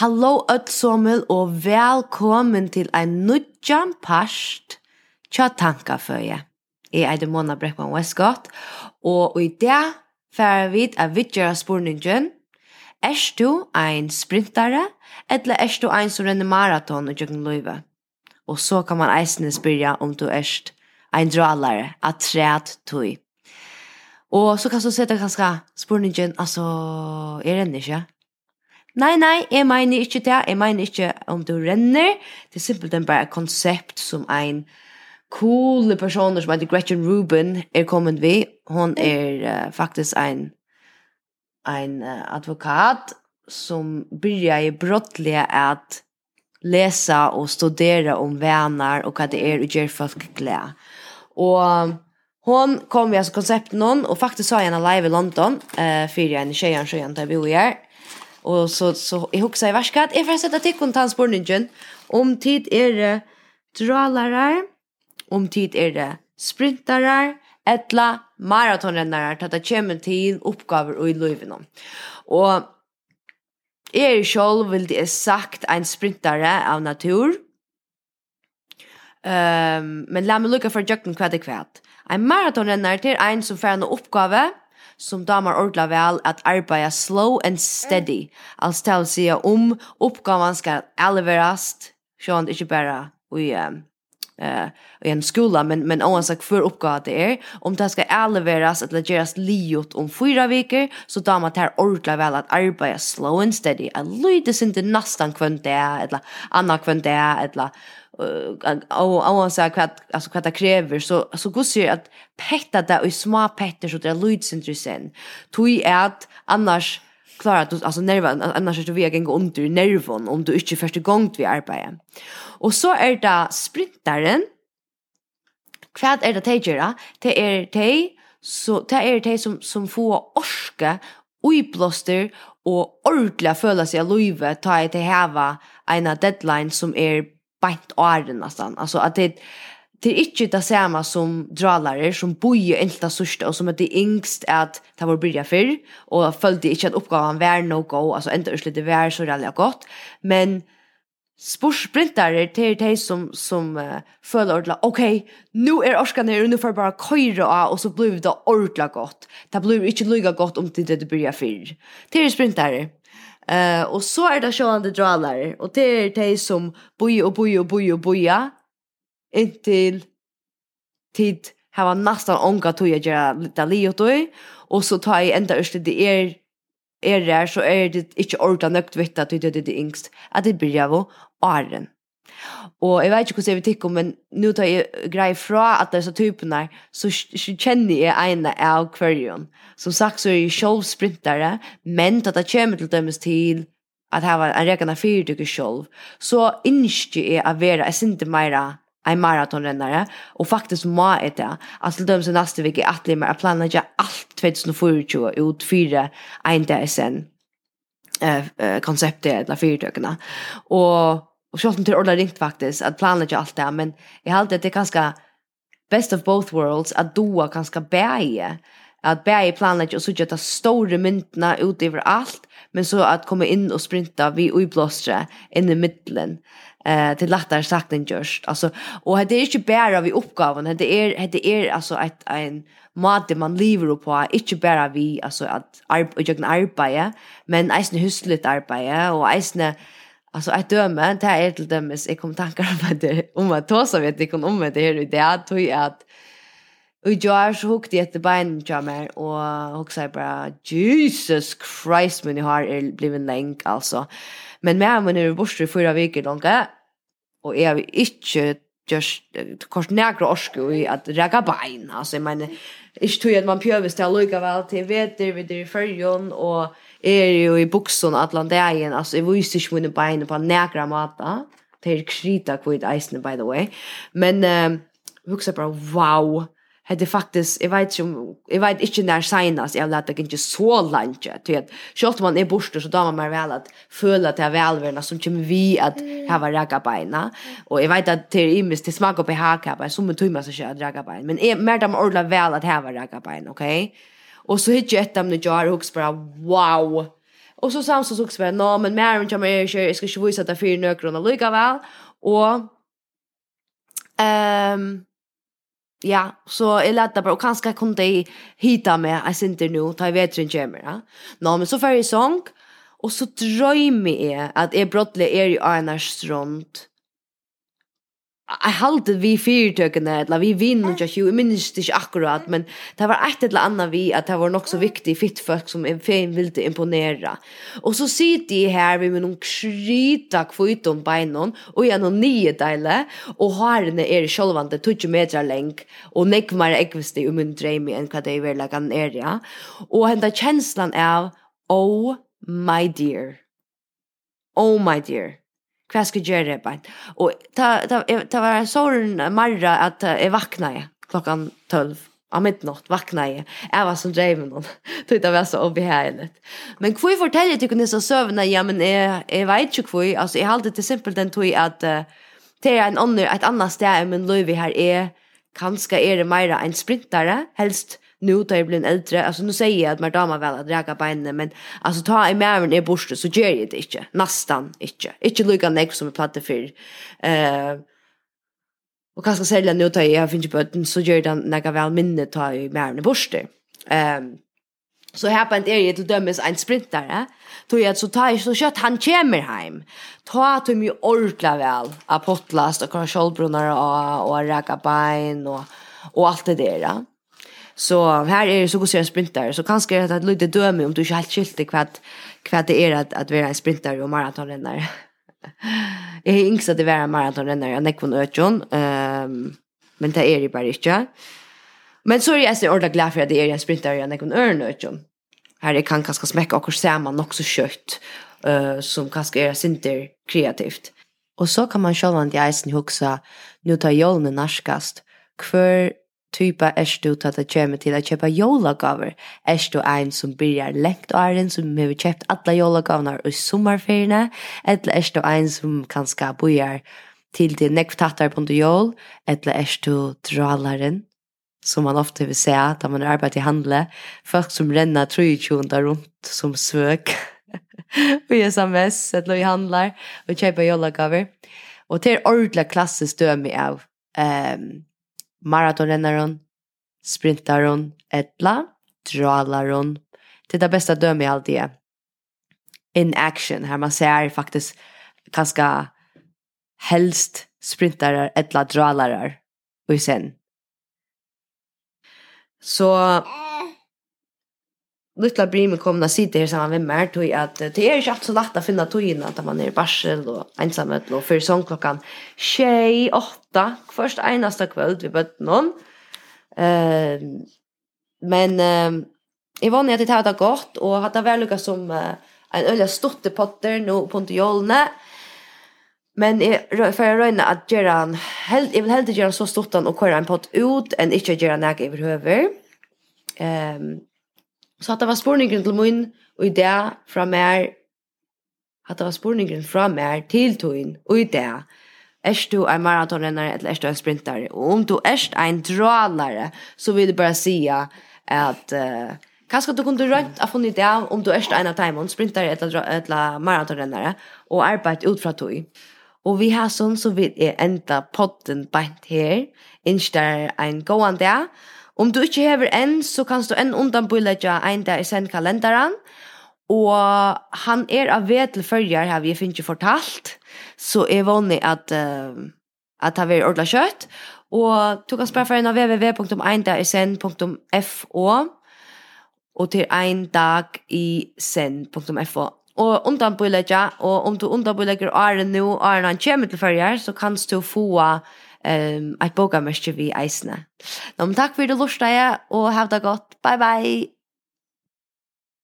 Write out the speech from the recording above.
Hallo Ötsommel og velkommen til ein nudjan past tja tankaføye. Jeg er det Mona Breckman Westcott, og i dag færer vi av vidtjøra spurningen. Er du ein sprintare, eller er du ein som renner maraton og jøkken løyve? Og så kan man eisene spyrja om du er ein dralare, at træt tøy. Og så kan du sette kanskje spurningen, altså, er den ikke? Nei, nei, jeg mener ikke det, jeg mener ikke om du renner, det er simpelthen bare et konsept som ein cool person som heter Gretchen Rubin er kommet vi, hon er uh, faktisk ein, ein uh, advokat som byrja i brottlige at lesa og studera om vänner og hva det er og gjør folk glede. Og hon kom vi altså konsepten hon, og faktisk sa jeg henne live i London, uh, fyrir jeg henne tjejen, tjejen, der vi er, Og så så jag huxar i värskat. jeg får sette til kontantsborningen om tid er det dralere, om tid er det sprintere, etla maratonrennarar ta det kommer til oppgaver og i løyvene. Og jeg selv vil det sagt en sprintere av natur, um, men la meg lukke for jøkken hva det kvart. En maratonrenner til en som får en oppgave, som damar ordla vel at arbeida slow and steady. Altså til å si om oppgaven skal eleverast, sånn han inte i Uh, eh i en skola men men oavsett för uppgåva det är om det ska eleveras att läggas liot om fyra veckor så då man tar ordla väl att arbeta slow and steady. A little sin det nästan kvant det eller anna kvant det eller och oavsett vad alltså vad det kräver så så går sig att petta det i små petter så det är lite intressant tui är att annars klara att alltså nerven annars är det vi gänga under nerven om du inte första gång vi arbetar. Och så är det sprintaren. Kvad är det tejera? Det är tej så det är tej som som får orska oiblåster og ordentlig føle seg av livet ta i til heva en deadline som er beint åren nesten. Altså at det, det är inte det samma som dralare som bojer älta sörsta och som att det är yngst att det var börja förr och följde inte att uppgavan var något alltså inte ens lite var så ralliga gott men sportsprintare till de som, som uh, följer ordla okej, okay, nu är orskan här nu får bara köra av och så blir det ordla gott det blir inte lika gott om det det börjar förr det är sprintare Uh, och så är det sjående dralare. Och det är de som bojer och bojer och bojer och bojer inntil tid hava nästan onka tog jag göra lite liot och så tar jag ända urst det är er der, så er det ikke ordet nøkt vitt at det er det yngst, at det blir av åren. Og jeg vet ikke hvordan jeg vil tikke om, men nå tar jeg grei fra at disse typene, så, så kjenner jeg ene av kvarjon. Som sagt så er jeg selv sprintere, men at det kommer til dømes til at her var en rekan av fyrtøkker selv, så innskjer jeg å være, jeg synes ikke mer en maratonrennare. Og faktisk må jeg det. Altså til dem som neste vik er atlimmer, jeg planlegger alt 2024 ut fire en DSN eh, konseptet eller fyrtøkene. Og, och selv om det er ordentlig ringt faktiskt att planlegger allt det, men jag hade det ganska best of both worlds, att doa ganska bäge att bäge planera och så sørger at det ut över allt men så att komma in och sprinta vi och blåstra in i mitten Eh, eh till lättare sagt än just alltså och det är inte bara vi uppgåvan det är det är alltså ett en mat man lever på inte bara vi alltså att arbeta arbeta men eisne husligt arbeta och eisne Alltså att döma, det är till dömes, jag kommer tankar om att det, om att ta så vet jag om det här det, tog jag att Och jag så hukte jag till benen till mig och hon sa bara Jesus Christ men jag har er blivit länk alltså. Men med mig när jag borste i fyra veckor långt och jag vill inte just kort nägra orsko i att räga bein. Alltså jag menar, inte tog jag att man pjövis till lika väl till veter vid det i färgen och er jo i bukson Atlantägen. altså, jeg viser ikke mine bein på nägra mata. Det är krita kvitt eisene, by the way. Men um, jag bara wow hade faktiskt jag vet inte jag vet inte när signas jag lät det inte så långt till att självt man är borste så då man mer väl att följa att jag välvärna som kommer vi att ha var raka beina. Och jag vet att det är imis till smak på haka som man tror man ska köra raka bein. Men är mer de ordla väl att ha var raka bein okej okay? och så hittar jag ett ämne jag har hooks bara wow. Och så samsas så också bara nå men mer än jag mer jag ska ju visa att det är fyra nökrona lika väl och ehm um, Ja, så jeg lette bare, og kanskje kunne de hita meg, jeg sinter nå, ta i vetren kommer, ja. Nå, men så fer jeg sång, og så drømmer jeg at jeg brottelig er i Arnars rundt, Jeg halte vi fyrtøkene, eller vi vinner ikke, jeg minnes ikke akkurat, men det var et eller annet vi, at det var nok så viktig fitt folk som en fein ville imponera. Og så sitter de her vi med noen kryta kvitt om beinon, og gjennom nye deile, og harene er sjølvande 20 meter lenk, og nekmar ekviste om min drøm enn hva det er veldig kan er, ja. Og henne kjenslan er, oh my dear, oh my dear, Hva skal jeg gjøre på? Og det var sånn marra at jeg vakna jeg klokkan 12. Av midnatt vakna jeg. Jeg var som drev med noen. Tog det var så obeheiligt. Men hvor forteller jeg til kunne så søvna? Ja, men jeg, jeg vet ikke hvor. Altså, jeg halte til simpelt den tog at uh, det er en annen, et annet sted men løy løyvi her er kanskje er det mer en sprintere, helst nu tar jag blir en äldre, alltså nu säger jag att mer damer väl att dräga benen, men alltså ta i mäven i borste så gör jag det inte, nästan inte. Inte lika nek som vi plattade för. Uh, och kanske sälja nu tar jag finns ju böten så gör jag näka väl minne ta i mäven i borste. ehm så här på en del till dömes en sprintare, tog jag så tar så kött han kommer hem. Ta till mig ordla väl, apotlast och kanske skjoldbrunnar och, och räka ben och, och allt det där. Ja. Så här är det så god en. Så kanske är det ett litet döme om du inte helt skilt dig kvart kvart det är att att vara en sprinter och maratonrennare. Jag är inte så det vara maratonrennare Jag Ekvon Ötjon. Ehm men det är det bara inte. Men så är jag så ordentligt glad för att det är en jag än Ekvon Ötjon. Här är kan kanske smäcka och se man också kött eh som kanske är synter kreativt. Och så kan man själva inte ens huxa nu tar jolnen narskast. Kvar typa är du att at kommer til at köpa jólagaver? Är du en som börjar längt åren som har kjøpt alla jolagaverna i sommarferierna? Eller är du en som kanske börjar til det nekvtattar på jól, Eller är du dralaren? som man ofte vil se da man arbetar i handle? Folk som renner trojtjunda runt som svøk, og i sms eller i handlar og köper jólagaver. Og det är ordentligt klassiskt döme av um, maratonrennaren, sprintaren, etla, dralaren. Det är det bästa dömet i allt det. In action, här man ser faktiskt ganska helst sprintarar, etla, dralarar och sen. Så Lutla Brimi kom och sitter här samman med mig tog att det är inte alltid så lätt att finna togina att man är i barsel och ensamhet och för sångklockan tjej, åtta, först enaste kväll vi bött någon. Uh, men uh, jag var nere till det här gott och hade väl lyckats som uh, en öliga stottepotter nu på inte jolne. Men jag, för jag röjna att göra en, jag vill hellre göra så stottan och köra en pott ut än inte göra näka överhuvud. Ehm um, Så att det var spårningen til min, og i det från mer, att det var spårningen från mer til tøyen, og i det, er du en maratonrennare eller er du en sprinter? Og om du er en dralare, så vill du bara säga at uh, kanske du kunde rönt att få en idé om du er en av timon, sprinter eller maratonrennere, og arbeta ut från tog. Og vi har sånn så vil jeg enda podden beint her, innstår en gående, Om du ikke hever en, så kan du enn undanbøylegja ein dag i send kalenderen. og han er av ved til følger, har vi finnes fortalt, så er vanlig at, uh, at han vil ordentlig kjøtt, og du kan spørre for en av www.eindagisend.fo, og til ein dag i sen.fo. Og undanbøylegja, og om du undanbøylegger åren nå, åren han kommer til følger, så kan du få um, eit bogamørkje vi eisne. Nå, men takk for det lortet, og hav det godt. Bye, bye!